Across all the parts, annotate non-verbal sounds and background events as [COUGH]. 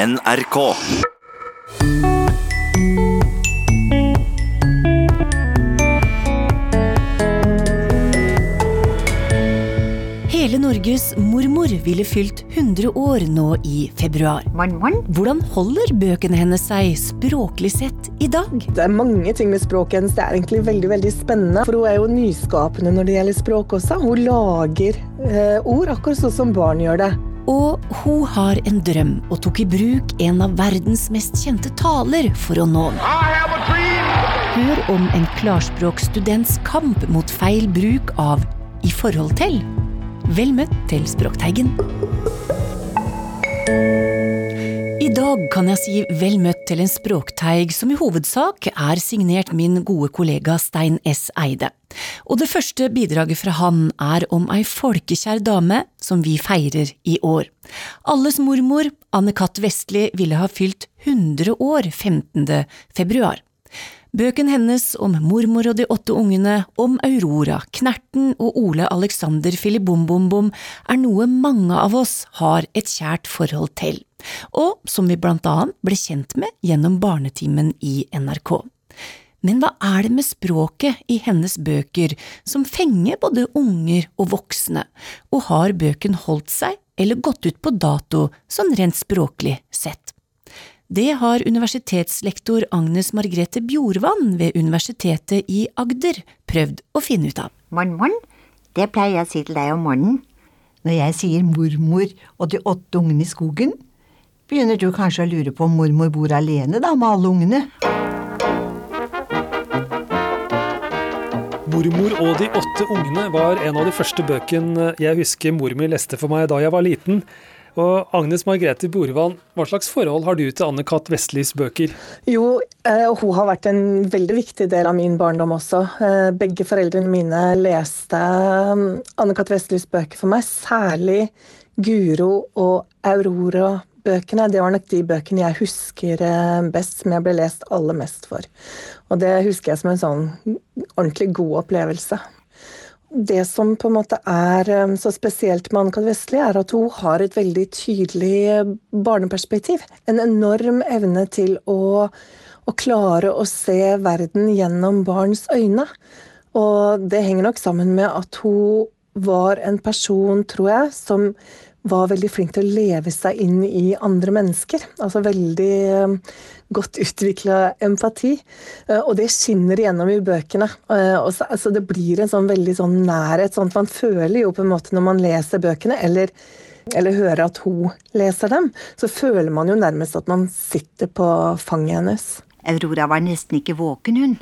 NRK. Hele Norges mormor ville fylt 100 år nå i februar. Hvordan holder bøkene hennes seg språklig sett i dag? Det er mange ting med språket hennes. Det er egentlig veldig veldig spennende. For hun er jo nyskapende når det gjelder språk også. Hun lager eh, ord akkurat sånn som barn gjør det. Og hun har en drøm og tok i bruk en av verdens mest kjente taler for å nå den. Hør om en klarspråkstudents kamp mot feil bruk av i forhold til. Vel møtt til Språkteigen. I dag kan jeg si vel møtt til en språkteig som i hovedsak er signert min gode kollega Stein S. Eide. Og det første bidraget fra han er om ei folkekjær dame som vi feirer i år. Alles mormor, Anne Katt Vestli, ville ha fylt 100 år 15. februar. Bøken hennes om mormor og de åtte ungene, om Aurora, Knerten og Ole Alexander Filibombom er noe mange av oss har et kjært forhold til, og som vi blant annet ble kjent med gjennom Barnetimen i NRK. Men hva er det med språket i hennes bøker som fenger både unger og voksne, og har bøken holdt seg eller gått ut på dato sånn rent språklig sett? Det har universitetslektor Agnes Margrethe Bjorvann ved Universitetet i Agder prøvd å finne ut av. Morn, morn. Det pleier jeg å si til deg om morgenen. Når jeg sier mormor og de åtte ungene i skogen, begynner du kanskje å lure på om mormor bor alene da med alle ungene? Mormor og de åtte ungene var en av de første bøkene jeg husker mor mi leste for meg da jeg var liten. Og Agnes Margrethe Borvann, hva slags forhold har du til Anne Katt Vestlys bøker? Jo, eh, hun har vært en veldig viktig del av min barndom også. Eh, begge foreldrene mine leste um, Anne Katt Vestlys bøker for meg, særlig Guro og Aurora-bøkene. Det var nok de bøkene jeg husker eh, best, som jeg ble lest aller mest for. Og det husker jeg som en sånn ordentlig god opplevelse. Det som på en måte er um, så spesielt med Anne-Kat. Vestli, er at hun har et veldig tydelig uh, barneperspektiv. En enorm evne til å, å klare å se verden gjennom barns øyne. Og det henger nok sammen med at hun var en person, tror jeg, som var veldig flink til å leve seg inn i andre mennesker. Altså veldig um, godt utvikla empati. Uh, og det skinner igjennom i bøkene. Uh, og så, altså det blir en sånn veldig sånn nærhet. sånn at Man føler jo på en måte når man leser bøkene, eller, eller hører at hun leser dem, så føler man jo nærmest at man sitter på fanget hennes. Aurora var nesten ikke våken, hun.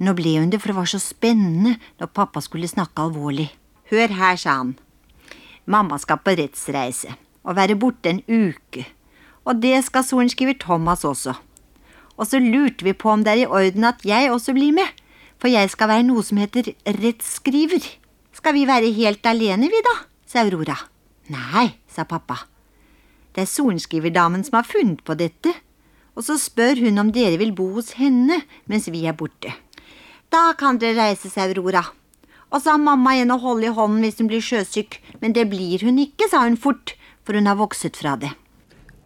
Nå ble hun det, for det var så spennende når pappa skulle snakke alvorlig. Hør her, sa han. Mamma skal på rettsreise og være borte en uke, og det skal sorenskriver Thomas også. Og så lurte vi på om det er i orden at jeg også blir med, for jeg skal være noe som heter rettsskriver. Skal vi være helt alene, vi da? sa Aurora. Nei, sa pappa. Det er sorenskriverdamen som har funnet på dette, og så spør hun om dere vil bo hos henne mens vi er borte. Da kan dere reise, sa Aurora. Og så har mamma igjen å holde i hånden hvis hun blir sjøsyk, men det blir hun ikke, sa hun fort, for hun har vokset fra det.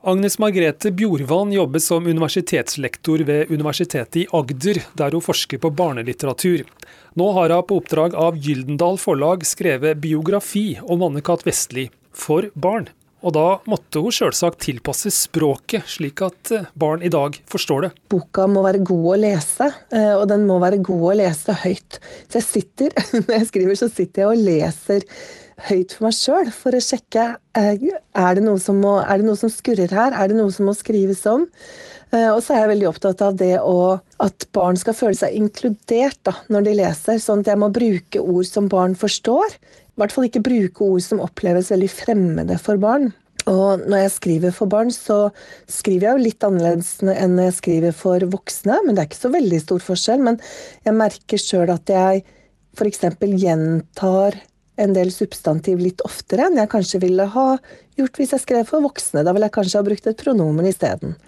Agnes Margrethe Bjorvann jobber som universitetslektor ved Universitetet i Agder, der hun forsker på barnelitteratur. Nå har hun på oppdrag av Gyldendal Forlag skrevet biografi om Anne-Cath. Vestli for barn. Og da måtte hun sjølsagt tilpasse språket, slik at eh, barn i dag forstår det. Boka må være god å lese, eh, og den må være god å lese høyt. Så jeg sitter, [LAUGHS] når jeg skriver, så sitter jeg og leser høyt for meg sjøl for å sjekke eh, er det, må, er det noe som skurrer her, er det noe som må skrives om. Og så er jeg veldig opptatt av det å, at barn skal føle seg inkludert da, når de leser. Sånn at jeg må bruke ord som barn forstår i hvert fall ikke bruke ord som oppleves veldig fremmede for barn. Og når jeg skriver for barn, så skriver jeg jo litt annerledes enn når jeg skriver for voksne. Men det er ikke så veldig stor forskjell. Men jeg merker sjøl at jeg f.eks. gjentar en del substantiv litt oftere enn jeg kanskje ville ha gjort hvis jeg skrev for voksne. Da ville jeg kanskje ha brukt et pronomen isteden.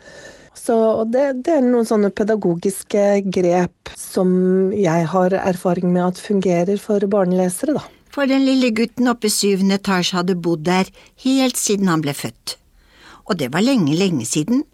Så det, det, er noen sånne pedagogiske grep som jeg har erfaring med at fungerer for barnelesere, da for den lille gutten oppe i syvende etasje hadde bodd der helt siden han ble født. og det var lenge, lenge siden,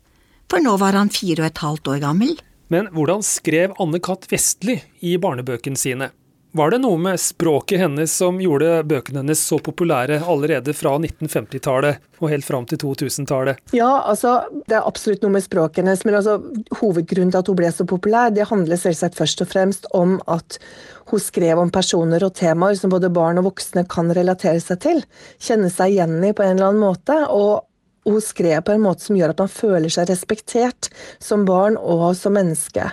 for nå var han fire og et halvt år gammel. Men hvordan skrev Anne Katt Vestli i barnebøkene sine? Var det noe med språket hennes som gjorde bøkene hennes så populære allerede fra 1950-tallet og helt fram til 2000-tallet? Ja, altså, det er absolutt noe med språket hennes, men altså, hovedgrunnen til at hun ble så populær, det handler selvsagt først og fremst om at hun skrev om personer og temaer som både barn og voksne kan relatere seg til, kjenne seg igjen i på en eller annen måte. og hun skrev på en måte som gjør at man føler seg respektert som barn og som menneske.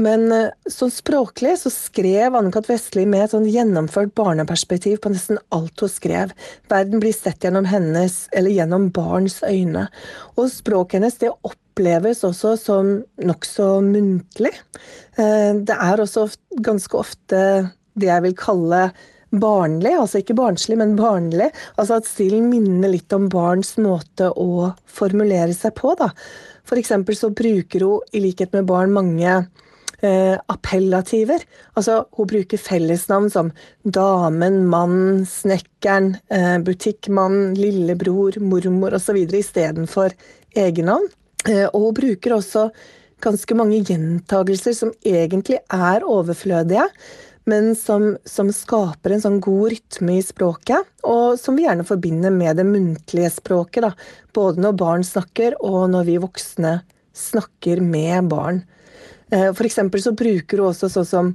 Men eh, sånn språklig så skrev Anne-Kat. Vestli med et sånn gjennomført barneperspektiv på nesten alt hun skrev. Verden blir sett gjennom hennes, eller gjennom barns øyne. Og språket hennes det oppleves også som nokså muntlig. Eh, det er også ganske ofte det jeg vil kalle barnlig, altså ikke barnslig, men barnlig. Altså at stilen minner litt om barns måte å formulere seg på, da. For eksempel så bruker hun, i likhet med barn, mange eh, appellativer. Altså, hun bruker fellesnavn som damen, mann, snekkeren, eh, butikkmann, lillebror, mormor osv. istedenfor egennavn. Eh, og hun bruker også ganske mange gjentagelser som egentlig er overflødige, men som, som, skaper en sånn god rytme i språket, og som vi gjerne forbinder med det muntlige språket. Da. Både når barn snakker, og når vi voksne snakker med barn. Eh, eksempel så bruker hun også sånn som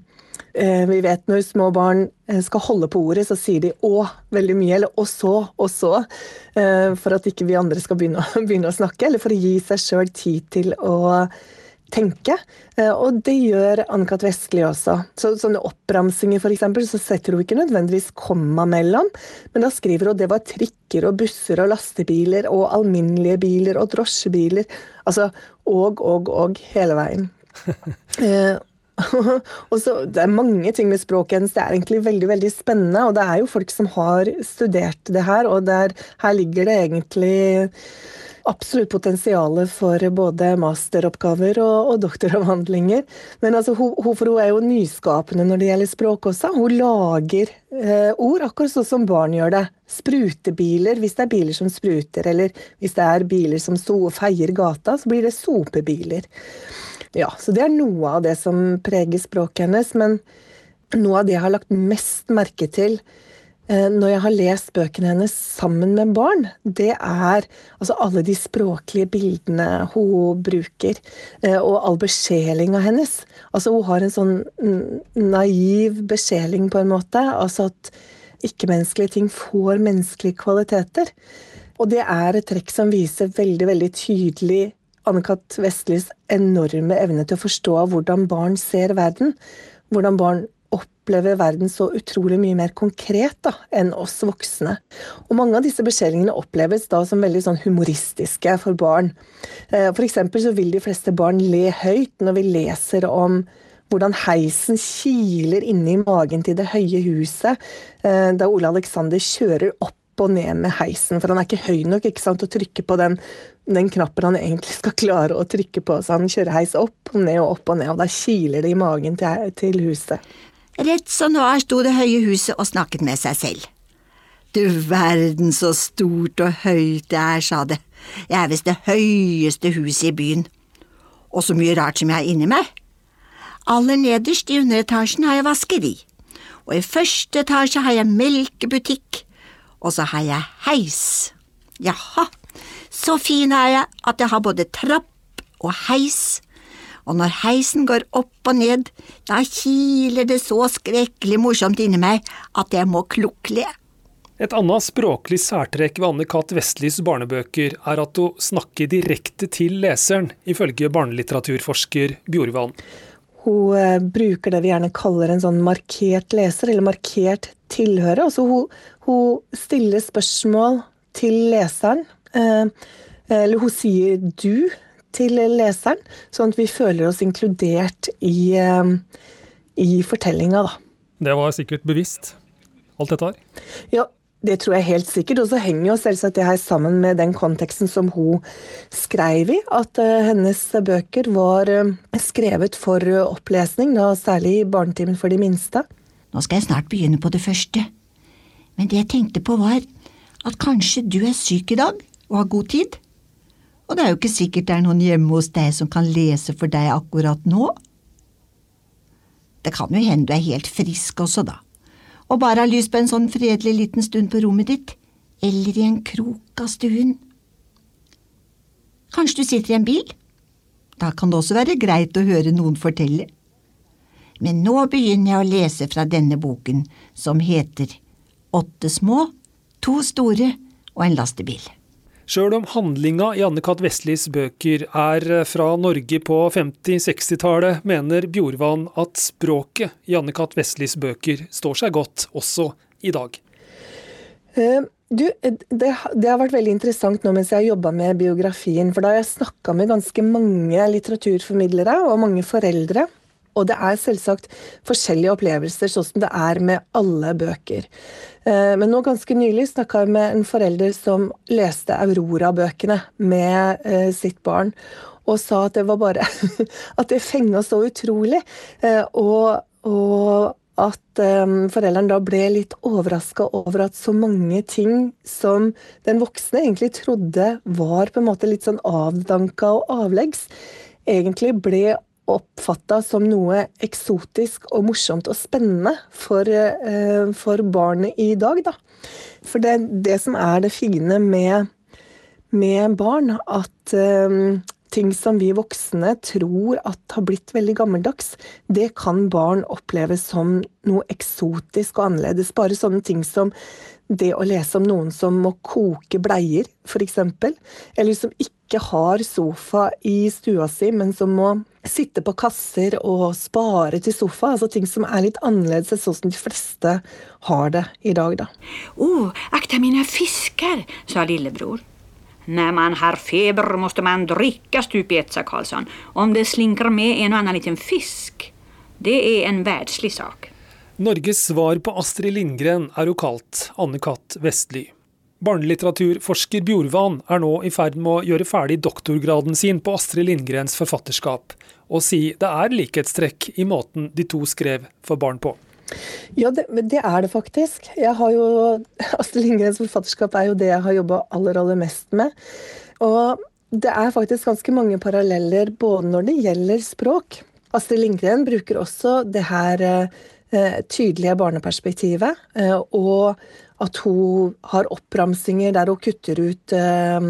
eh, vi vet når små barn eh, skal holde på ordet, så sier de 'å' veldig mye, eller 'og så', 'og så', for at ikke vi andre skal begynne, [LAUGHS] begynne å snakke, eller for å gi seg sjøl tid til å tenke. Og det gjør Ann-Kat. Vestli også. Så, sånne oppramsinger, f.eks., så setter hun ikke nødvendigvis komma mellom, men da skriver hun det var trikker og busser og lastebiler og alminnelige biler og drosjebiler. Altså og, og, og hele veien. [LAUGHS] Eh, [LAUGHS] og så, Det er mange ting med språket hennes. Det er egentlig veldig veldig spennende. Og det er jo folk som har studert det her, og der, her ligger det egentlig absolutt potensial for både masteroppgaver og, og doktoravhandlinger. Men altså, hun, hun, hun, er jo nyskapende når det gjelder språk også. Hun lager eh, ord akkurat sånn som barn gjør det. Sprutebiler hvis det er biler som spruter, eller hvis det er biler som so feier gata, så blir det sopebiler. Ja, så det er noe av det som preger språket hennes. Men noe av det jeg har lagt mest merke til eh, når jeg har lest bøkene hennes sammen med barn, det er altså alle de språklige bildene hun bruker. Eh, og all besjelinga hennes. Altså hun har en sånn naiv besjeling, på en måte. Altså at ikke-menneskelige ting får menneskelige kvaliteter. Og det er et trekk som viser veldig, veldig tydelig Anne-Kat. Vestlis enorme evne til å forstå hvordan barn ser verden. Hvordan barn opplever verden så utrolig mye mer konkret da, enn oss voksne. Og mange av disse beskjedene oppleves da som veldig sånn humoristiske for barn. Eh, for så vil de fleste barn le høyt når vi leser om hvordan heisen kiler inni magen til det høye huset eh, da Ole Alexander kjører opp og ned med heisen, for han er ikke høy nok ikke sant, å trykke på den, den, knappen han egentlig skal klare å trykke på. Så han kjører heis opp og ned og opp og ned, og da kiler det i magen til, til huset. Rett som nå her sto det høye huset og snakket med seg selv. Du verden så stort og høyt det er, sa det, jeg er visst det høyeste huset i byen, og så mye rart som jeg har inni meg. Aller nederst i underetasjen har jeg vaskeri, og i første etasje har jeg melkebutikk, og så har jeg heis. Jaha, så fin er jeg at jeg har både trapp og heis, og når heisen går opp og ned, da kiler det så skrekkelig morsomt inni meg at jeg må klukle. Et annet språklig særtrekk ved Anne Cath. Vestlis barnebøker er at hun snakker direkte til leseren, ifølge barnelitteraturforsker Bjorvann. Hun eh, bruker det vi gjerne kaller en sånn markert leser, eller markert tilhører. Altså hun, hun stiller spørsmål til leseren. Eh, eller hun sier 'du' til leseren, sånn at vi føler oss inkludert i, eh, i fortellinga, da. Det var sikkert bevisst, alt dette her? Ja, det tror jeg helt sikkert. Og så henger jo selvsagt det her sammen med den konteksten som hun skrev i. At uh, hennes bøker var uh, skrevet for uh, opplesning, da særlig i Barnetimen for de minste. Nå skal jeg snart begynne på det første. Men det jeg tenkte på var at kanskje du er syk i dag og har god tid? Og det er jo ikke sikkert det er noen hjemme hos deg som kan lese for deg akkurat nå. Det kan jo hende du er helt frisk også, da, og bare har lyst på en sånn fredelig liten stund på rommet ditt, eller i en krok av stuen. Kanskje du sitter i en bil? Da kan det også være greit å høre noen fortelle. Men nå begynner jeg å lese fra denne boken, som heter Åtte små, to store og en lastebil. Sjøl om handlinga i Anne-Kat. Vestlis bøker er fra Norge på 50-60-tallet, mener Bjorvann at språket i Anne-Kat. Vestlis bøker står seg godt også i dag. Uh, du, det, det, har vært veldig interessant nå mens jeg har jobba med biografien. For da har jeg snakka med ganske mange litteraturformidlere og mange foreldre. Og det er selvsagt forskjellige opplevelser, sånn som det er med alle bøker. Eh, men nå ganske nylig snakka jeg med en forelder som leste Aurora-bøkene med eh, sitt barn, og sa at det var bare [LAUGHS] At det fenga så utrolig. Eh, og, og at um, foreldrene da ble litt overraska over at så mange ting som den voksne egentlig trodde var på en måte litt sånn avdanka og avleggs, egentlig ble oppfatta som noe eksotisk og morsomt og spennende for, eh, for barnet i dag. Da. For det, det som er det fine med, med barn, at um, ting som vi voksne tror at har blitt veldig gammeldags, det kan barn oppleve som noe eksotisk og annerledes. Bare sånne ting som det å lese om noen som må koke bleier, f.eks. Eller som ikke har sofa i stua si, men som må sitte på kasser og spare til sofa. Altså ting som er litt annerledes enn sånn som de fleste har det i dag, da. Å, oh, akta mine fisker, sa lillebror. Når man har feber måste man drikke stup i ett, sa Karlsson. Om det slinker med en og annen liten fisk. Det er en verdslig sak. Norges svar på Astrid Lindgren er jo kalt Anne-Kat. Vestli. Barnelitteraturforsker Bjorvan er nå i ferd med å gjøre ferdig doktorgraden sin på Astrid Lindgrens forfatterskap, og si det er likhetstrekk i måten de to skrev for barn på. Ja, det, det, er det faktisk. Jeg har jo, [LAUGHS] Astrid Lindgrens forfatterskap er jo det jeg har jobba aller, aller mest med. Og det er faktisk ganske mange paralleller både når det gjelder språk. Astrid Lindgren bruker også det her eh, tydelige barneperspektivet. Eh, og at hun har oppramsinger der hun kutter ut eh,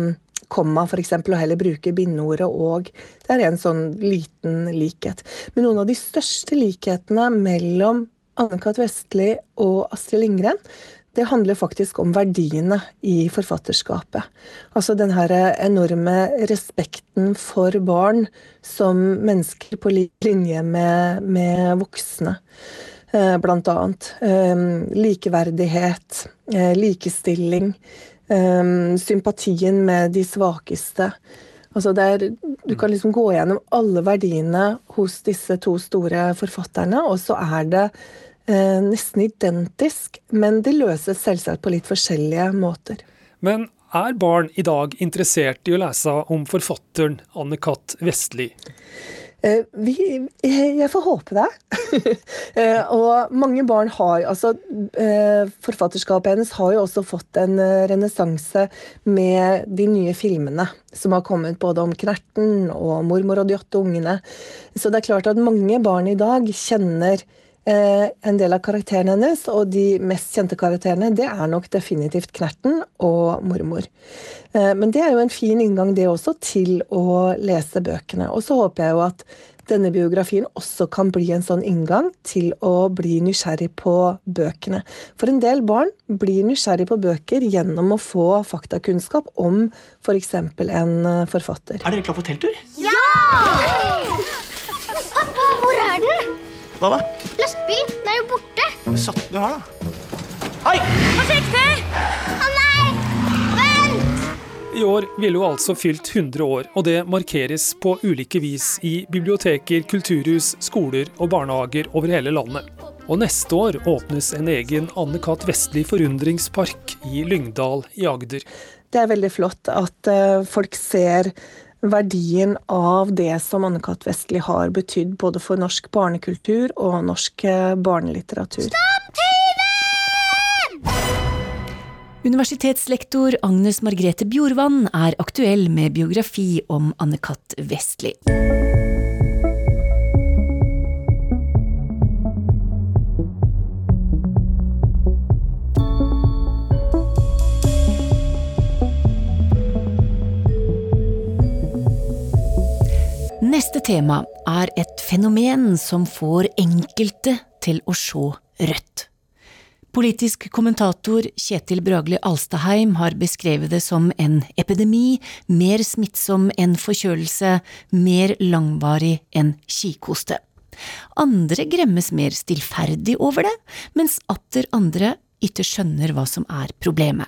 komma f.eks., og heller bruker bindeordet og. Det er en sånn liten likhet. Men noen av de største likhetene mellom Anne-Kat. Vestli og Astrid Lindgren, det handler faktisk om verdiene i forfatterskapet. Altså den her enorme respekten for barn som mennesker på linje med, med voksne. Eh, blant annet. Likeverdighet, eh, likestilling, sympatien med de svakeste. Altså er, du kan liksom gå gjennom alle verdiene hos disse to store forfatterne, og så er det eh, nesten identisk, men det løses selvsagt på litt forskjellige måter. Men er barn i dag interessert i å lese om forfatteren Anne-Cath. Vestli? Eh, vi, jeg får håpe det. [LAUGHS] Eh, og mange barn har altså eh, Forfatterskapet hennes har jo også fått en renessanse med de nye filmene som har kommet både om Knerten og 'Mormor og de åtte ungene'. Så det er klart at mange barn i dag kjenner Eh, en del av karakterene hennes, og de mest kjente karakterene, det er nok definitivt Knerten og mormor. Eh, men det er jo en fin inngang, det også, til å lese bøkene. Og så håper jeg jo at denne biografien også kan bli en sånn inngang til å bli nysgjerrig på bøkene. For en del barn blir nysgjerrig på bøker gjennom å få faktakunnskap om f.eks. For en eh, forfatter. Er dere klar for telttur? Ja! Pappa, hvor er du? Hva da? Lastebil. Den er jo borte. Satt du her, da? Hei! Forsiktig! Å nei! Vent! I år ville hun altså fylt 100 år, og det markeres på ulike vis i biblioteker, kulturhus, skoler og barnehager over hele landet. Og neste år åpnes en egen Anne-Kat. Vestli forundringspark i Lyngdal i Agder. Det er veldig flott at uh, folk ser verdien av det som Anne-Cath. Vestli har betydd både for norsk barnekultur og norsk eh, barnelitteratur. Stopp tiden! Universitetslektor Agnes Margrethe Bjorvann er aktuell med biografi om Anne-Cath. Vestli. Neste tema er et fenomen som får enkelte til å se rødt. Politisk kommentator Kjetil Bragli Alstaheim har beskrevet det som en epidemi, mer smittsom enn forkjølelse, mer langvarig enn kikhoste. Andre gremmes mer stillferdig over det, mens atter andre ikke skjønner hva som er problemet.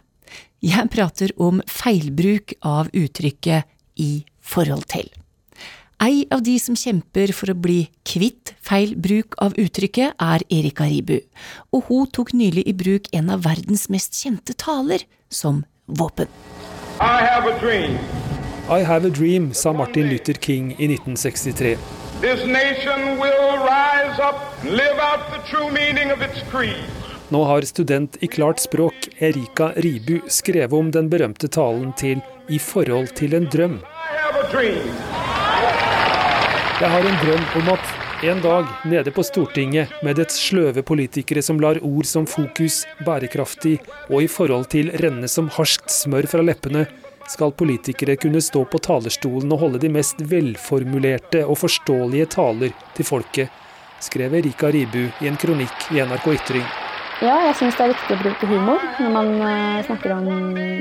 Jeg prater om feilbruk av uttrykket i forhold til. Ei av de som kjemper for å bli kvitt feil bruk av uttrykket, er Erika Ribu, og hun tok nylig i bruk en av verdens mest kjente taler som våpen. I have a dream. I have a dream, sa Martin Luther King i 1963. This nation will rise up live out the true meaning of its creed. Nå har student i klart språk Erika Ribu skrevet om den berømte talen til I forhold til en drøm. I have a dream. Jeg har en drøm om at en dag nede på Stortinget, med dets sløve politikere som lar ord som fokus, bærekraftig og i forhold til renne som harskt smør fra leppene, skal politikere kunne stå på talerstolen og holde de mest velformulerte og forståelige taler til folket, skrev Erika Ribu i en kronikk i NRK Ytring. Ja, jeg syns det er viktig å bruke humor når man eh, snakker om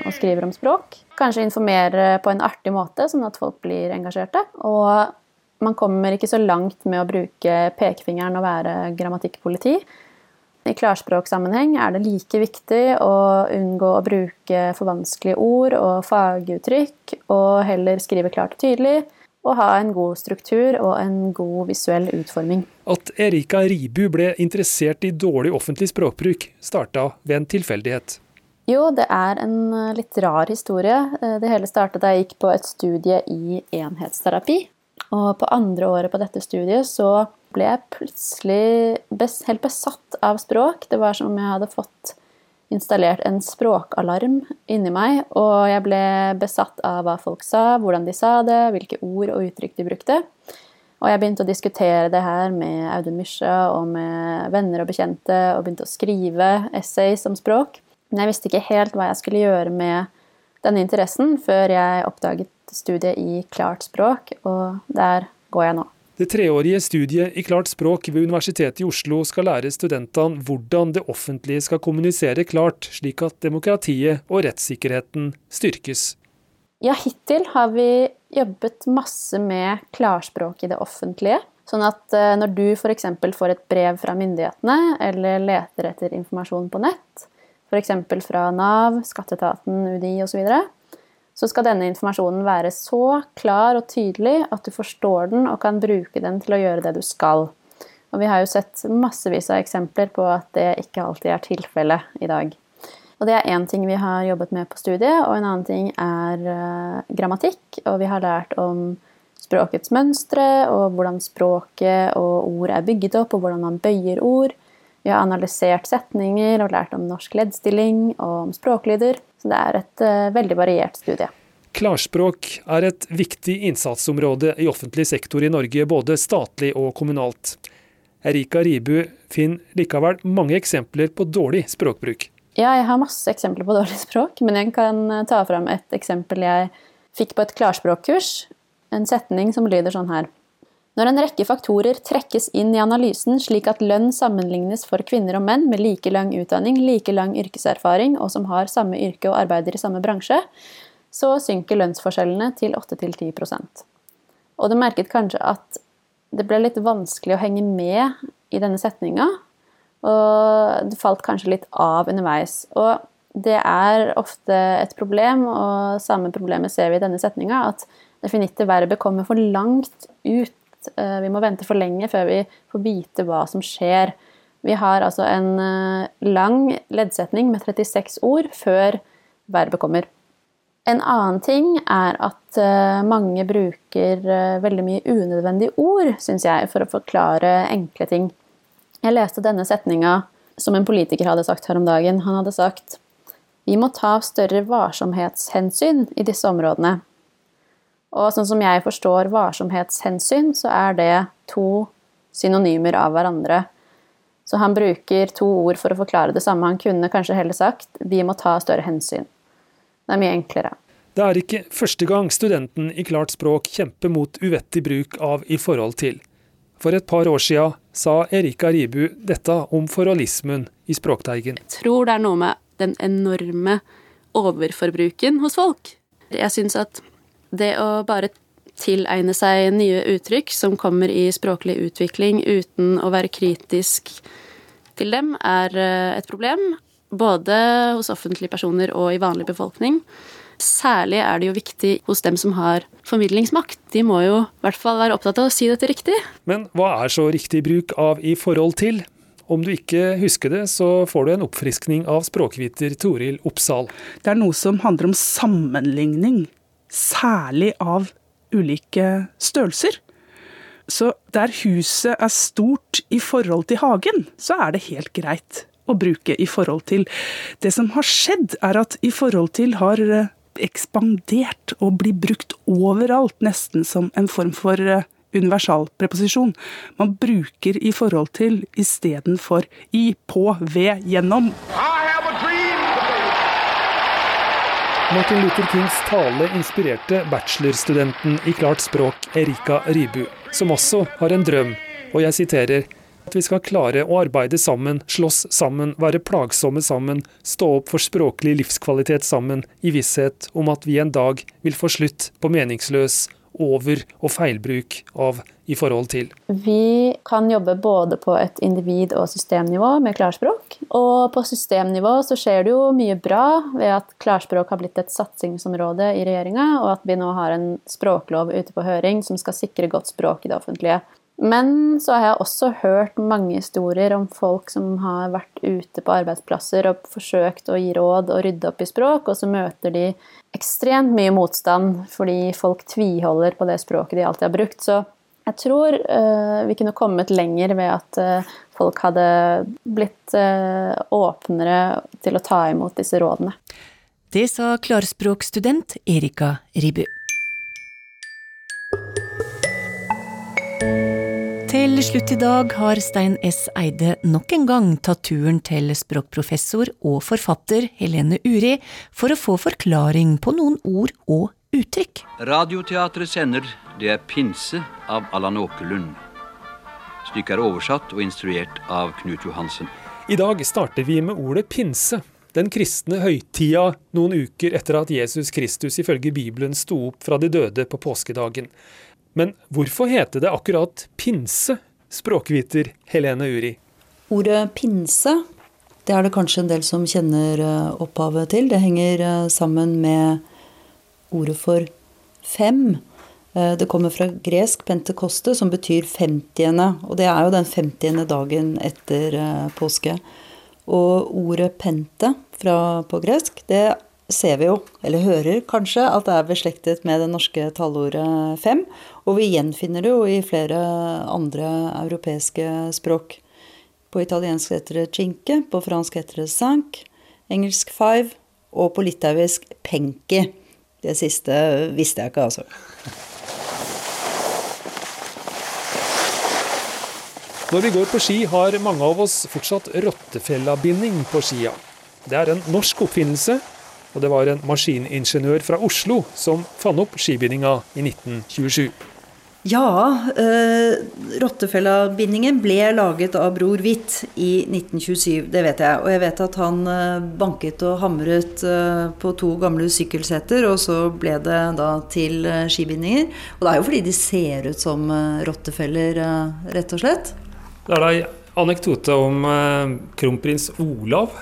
og skriver om språk. Kanskje informere på en artig måte, sånn at folk blir engasjerte. Og man kommer ikke så langt med å bruke pekefingeren og være grammatikkpoliti. I klarspråksammenheng er det like viktig å unngå å bruke for vanskelige ord og faguttrykk, og heller skrive klart og tydelig, og ha en god struktur og en god visuell utforming. At Erika Ribu ble interessert i dårlig offentlig språkbruk, starta ved en tilfeldighet. Jo, det er en litt rar historie. Det hele startet da jeg gikk på et studie i enhetsterapi. Og på andre året på dette studiet så ble jeg plutselig helt besatt av språk. Det var som om jeg hadde fått installert en språkalarm inni meg, og jeg ble besatt av hva folk sa, hvordan de sa det, hvilke ord og uttrykk de brukte. Og jeg begynte å diskutere det her med Audun Mysja og med venner og bekjente, og begynte å skrive essays om språk. Men jeg visste ikke helt hva jeg skulle gjøre med denne interessen før jeg oppdaget studiet i klart språk, og der går jeg nå. Det treårige studiet i klart språk ved Universitetet i Oslo skal lære studentene hvordan det offentlige skal kommunisere klart, slik at demokratiet og rettssikkerheten styrkes. Ja, hittil har vi jobbet masse med klarspråk i det offentlige. Sånn at eh, når du f.eks. får et brev fra myndighetene, eller leter etter informasjon på nett, f.eks. fra Nav, skatteetaten, UDI osv., så, så skal denne informasjonen være så klar og tydelig at du forstår den og kan bruke den til å gjøre det du skal. Og vi har jo sett massevis av eksempler på at det ikke alltid er tilfellet i dag. Og det er én ting vi har jobbet med på studiet, og en annen ting er uh, grammatikk. Og vi har lært om språkets mønstre, og hvordan språket og ord er bygget opp, og hvordan man bøyer ord. Vi har analysert setninger og lært om norsk leddstilling og om språklyder. Så det er et uh, veldig variert studie. Klarspråk er et viktig innsatsområde i offentlig sektor i Norge, både statlig og kommunalt. Erika Ribu finner likevel mange eksempler på dårlig språkbruk. Ja, jeg har masse eksempler på dårlig språk, men jeg kan eh, ta fram et eksempel jeg fikk på et klarspråkkurs. En setning som lyder sånn her. Når en rekke faktorer trekkes inn i analysen slik at lønn sammenlignes for kvinner og menn med like lang utdanning, like lang yrkeserfaring og som har samme yrke og arbeider i samme bransje, så synker lønnsforskjellene til 8-10% Og du merket kanskje at det ble litt vanskelig å henge med i denne setninga, og det falt kanskje litt av underveis. Og det er ofte et problem, og samme problemet ser vi i denne setninga, at definitte verbet kommer for langt ut Eh, vi må vente for lenge før vi får vite hva som skjer. Vi har altså en eh, lang leddsetning med 36 ord før verbet kommer. En annen ting er at eh, mange bruker veldig mye unødvendige ord, syns jeg, for å forklare enkle ting. Jeg leste denne setninga som en politiker hadde sagt her om dagen. Han hadde sagt vi må ta større varsomhetshensyn i disse områdene. Og sånn som jeg forstår varsomhetshensyn, så er det to synonymer av hverandre. Så han bruker to ord for å forklare det samme. Han kunne kanskje heller sagt 'vi må ta større hensyn'. Det er mye enklere. Det er ikke første gang studenten i klart språk kjemper mot uvettig bruk av 'i forhold til'. For et par år siden sa Erika Ribu dette om foralismen i Språkteigen. Jeg tror det er noe med den enorme overforbruken hos folk. Jeg syns at det å bare tilegne seg nye uttrykk som kommer i språklig utvikling uten å være kritisk til dem, er eh, et problem. Både hos offentlige personer og i vanlig befolkning. Særlig er det jo viktig hos dem som har formidlingsmakt. De må jo i hvert fall være opptatt av å si dette riktig. Men hva er så riktig bruk av i forhold til? Om du ikke husker det, så får du en oppfriskning av språkviter Toril Oppsal. Det er noe som handler om sammenligning, særlig av ulike størrelser. Så der huset er stort i forhold til hagen, så er det helt greit å bruke i forhold til. Det som har skjedd, er at i forhold til har eh, ekspandert og blir brukt overalt, nesten som en form for eh, universalpreposisjon. Man bruker i forhold til istedenfor i, på, ved, gjennom. Martin Luther Kings tale inspirerte bachelorstudenten i klart språk Erika Ribu, som også har en drøm, og jeg siterer at vi skal klare å arbeide sammen, slåss sammen, være plagsomme sammen, stå opp for språklig livskvalitet sammen, i visshet om at vi en dag vil få slutt på meningsløs over- og feilbruk av i forhold til. Vi kan jobbe både på et individ- og systemnivå med klarspråk. Og på systemnivå så skjer det jo mye bra ved at klarspråk har blitt et satsingsområde i regjeringa, og at vi nå har en språklov ute på høring som skal sikre godt språk i det offentlige. Men så har jeg også hørt mange historier om folk som har vært ute på arbeidsplasser og forsøkt å gi råd og rydde opp i språk, og så møter de ekstremt mye motstand fordi folk tviholder på det språket de alltid har brukt. Så jeg tror uh, vi kunne kommet lenger ved at uh, folk hadde blitt uh, åpnere til å ta imot disse rådene. Det sa klarspråkstudent Erika Ribu. Til slutt i dag har Stein S. Eide nok en gang tatt turen til språkprofessor og forfatter Helene Uri for å få forklaring på noen ord og uttrykk. Radioteatret sender Det er pinse av Allan Åkerlund. Stykket er oversatt og instruert av Knut Johansen. I dag starter vi med ordet pinse. Den kristne høytida noen uker etter at Jesus Kristus ifølge Bibelen sto opp fra de døde på påskedagen. Men hvorfor heter det akkurat pinse, språkviter Helene Uri? Ordet pinse, det er det kanskje en del som kjenner opphavet til. Det henger sammen med ordet for fem. Det kommer fra gresk pentekoste, som betyr femtiende. Og det er jo den femtiende dagen etter påske. Og ordet pente fra, på gresk, det ser vi jo, eller hører kanskje, at det er beslektet med det norske tallordet fem. Og vi gjenfinner det jo i flere andre europeiske språk. På italiensk heter det cinque, på fransk heter det sank, engelsk five, og på litauisk penki. Det siste visste jeg ikke, altså. Når vi går på ski, har mange av oss fortsatt rottefellabinding på skia. Det er en norsk oppfinnelse, og det var en maskiningeniør fra Oslo som fant opp skibindinga i 1927. Ja, eh, rottefellabindingen ble laget av Bror Hvitt i 1927, det vet jeg. Og jeg vet at han eh, banket og hamret eh, på to gamle sykkelseter, og så ble det da til eh, skibindinger. Og det er jo fordi de ser ut som rottefeller, rett og slett. Det er da anekdote om kronprins Olav.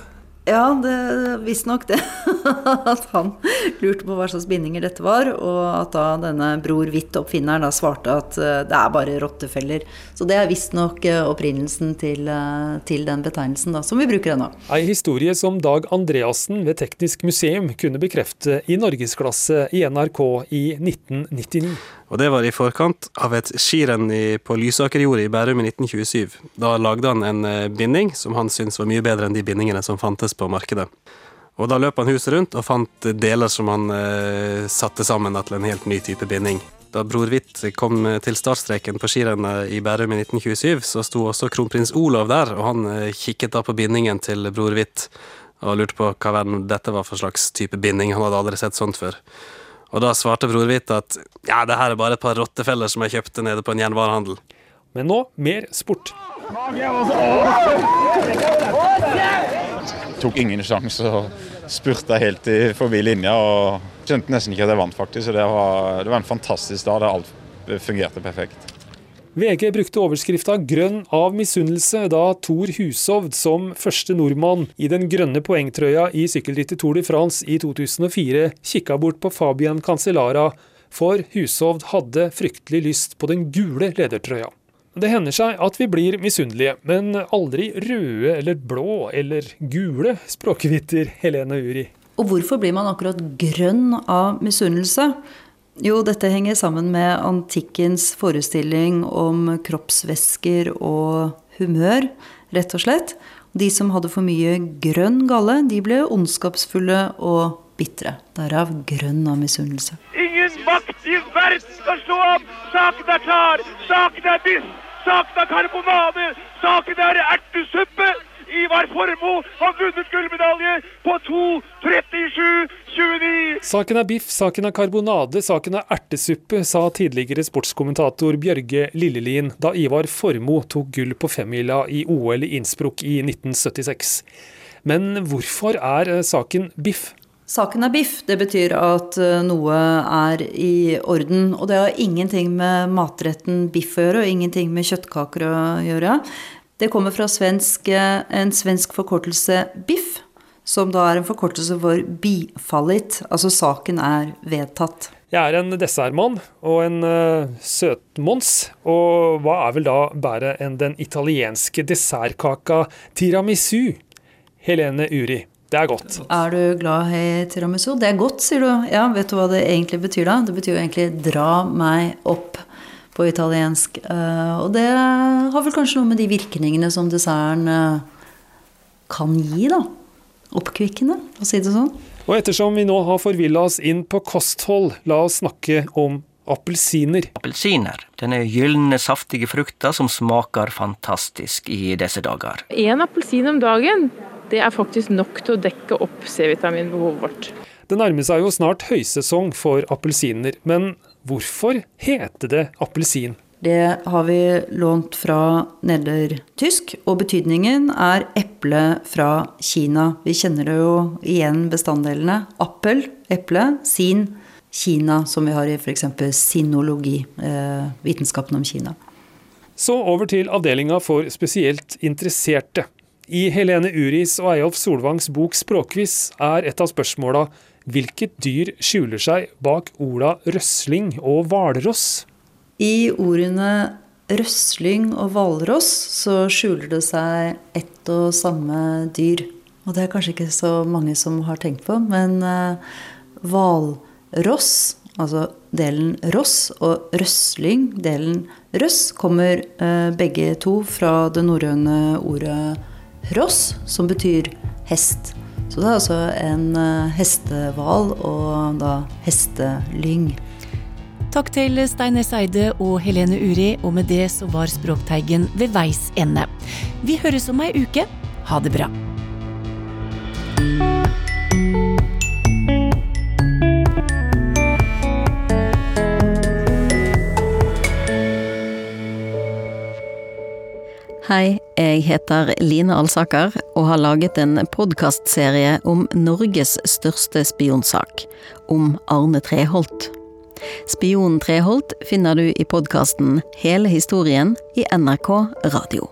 Ja, visstnok det. [LAUGHS] at han lurte på hva slags bindinger dette var, og at da denne Bror Hvitt-oppfinneren da svarte at eh, det er bare rottefeller. Så det er visstnok eh, opprinnelsen til, eh, til den betegnelsen da, som vi bruker ennå. Ei historie som Dag Andreassen ved Teknisk museum kunne bekrefte i norgesklasse i NRK i 1999. Og det var i forkant av et skirenn på Lysakerjordet i Bærum i 1927. Da lagde han en binding som han syntes var mye bedre enn de bindingene som fantes på markedet. Og Da løp han huset rundt og fant deler som han eh, satte sammen til en helt ny type binding. Da Bror Hvitt kom til startstreken på skirennet i Bærum i 1927, så sto også kronprins Olav der, og han eh, kikket da på bindingen til Bror Hvitt og lurte på hva verden dette var for slags type binding. Han hadde aldri sett sånt før. Og da svarte Bror Hvitt at ja, det her er bare et par rottefeller som jeg kjøpte nede på en jernvarehandel. Men nå mer sport. Tok ingen sjanse og spurta helt i forbi linja. og Skjønte nesten ikke at jeg vant, faktisk. så Det var, det var en fantastisk dag. Det alt fungerte perfekt. VG brukte overskrifta 'Grønn av misunnelse' da Thor Hushovd som første nordmann i den grønne poengtrøya i sykkelrittet Tour de France i 2004 kikka bort på Fabian Cancellara, for Hushovd hadde fryktelig lyst på den gule ledertrøya. Det hender seg at vi blir misunnelige, men aldri røde eller blå eller gule, språkviter Helene Uri. Og hvorfor blir man akkurat grønn av misunnelse? Jo, dette henger sammen med antikkens forestilling om kroppsvæsker og humør, rett og slett. De som hadde for mye grønn galle, de ble ondskapsfulle og bitre. Derav grønn av misunnelse. Ingen makt i verden skal slå opp! Saken er klar! Saken er biff! Saken er karbonade! Saken er ertesuppe! Ivar Formoe har vunnet gullmedalje på 2.37,29. Saken er biff, saken er karbonade, saken er ertesuppe, sa tidligere sportskommentator Bjørge Lillelien da Ivar Formoe tok gull på femmila i OL i Innsbruck i 1976. Men hvorfor er eh, saken biff? Saken er biff. Det betyr at eh, noe er i orden. Og det har ingenting med matretten biff å gjøre, og ingenting med kjøttkaker å gjøre. Det kommer fra svensk, eh, en svensk forkortelse BIFF, som da er en forkortelse for bifallit. Altså saken er vedtatt. Jeg er en dessertmann og en uh, søtmons, og hva er vel da bedre enn den italienske dessertkaka tiramisu? Helene Uri. Det er godt. Er du glad i tiramisu? Det er godt, sier du. Ja, vet du hva det egentlig betyr da? Det betyr jo egentlig 'dra meg opp' på italiensk. Eh, og det har vel kanskje noe med de virkningene som desserten eh, kan gi, da. Oppkvikkende, for å si det sånn. Og ettersom vi nå har forvilla oss inn på kosthold, la oss snakke om appelsiner. Appelsiner. Denne gylne, saftige frukta som smaker fantastisk i disse dager. En appelsin om dagen, det er faktisk nok til å dekke opp C-vitaminbehovet vårt. Det nærmer seg jo snart høysesong for appelsiner, men Hvorfor heter det appelsin? Det har vi lånt fra nedertysk, og betydningen er eple fra Kina. Vi kjenner det jo igjen bestanddelene. Appel, eple, sin, Kina, som vi har i f.eks. sinologi, eh, vitenskapen om Kina. Så over til avdelinga for spesielt interesserte. I Helene Uris og Eyolf Solvangs bok 'Språkquiz' er et av spørsmåla Hvilket dyr skjuler seg bak orda røsling og hvalross? I ordene røsling og hvalross så skjuler det seg ett og samme dyr. Og det er kanskje ikke så mange som har tenkt på, men eh, hvalross, altså delen ross, og røsling, delen røss, kommer uh, begge to fra det norrøne ordet ross, som betyr hest. Så det er altså en eh, hestehval og da hestelyng. Takk til Stein S. Eide og Helene Uri, og med det så var Språkteigen ved veis ende. Vi høres om ei uke. Ha det bra. Hei, jeg heter Line Alsaker og har laget en podkastserie om Norges største spionsak, om Arne Treholt. Spionen Treholt finner du i podkasten Hele historien i NRK Radio.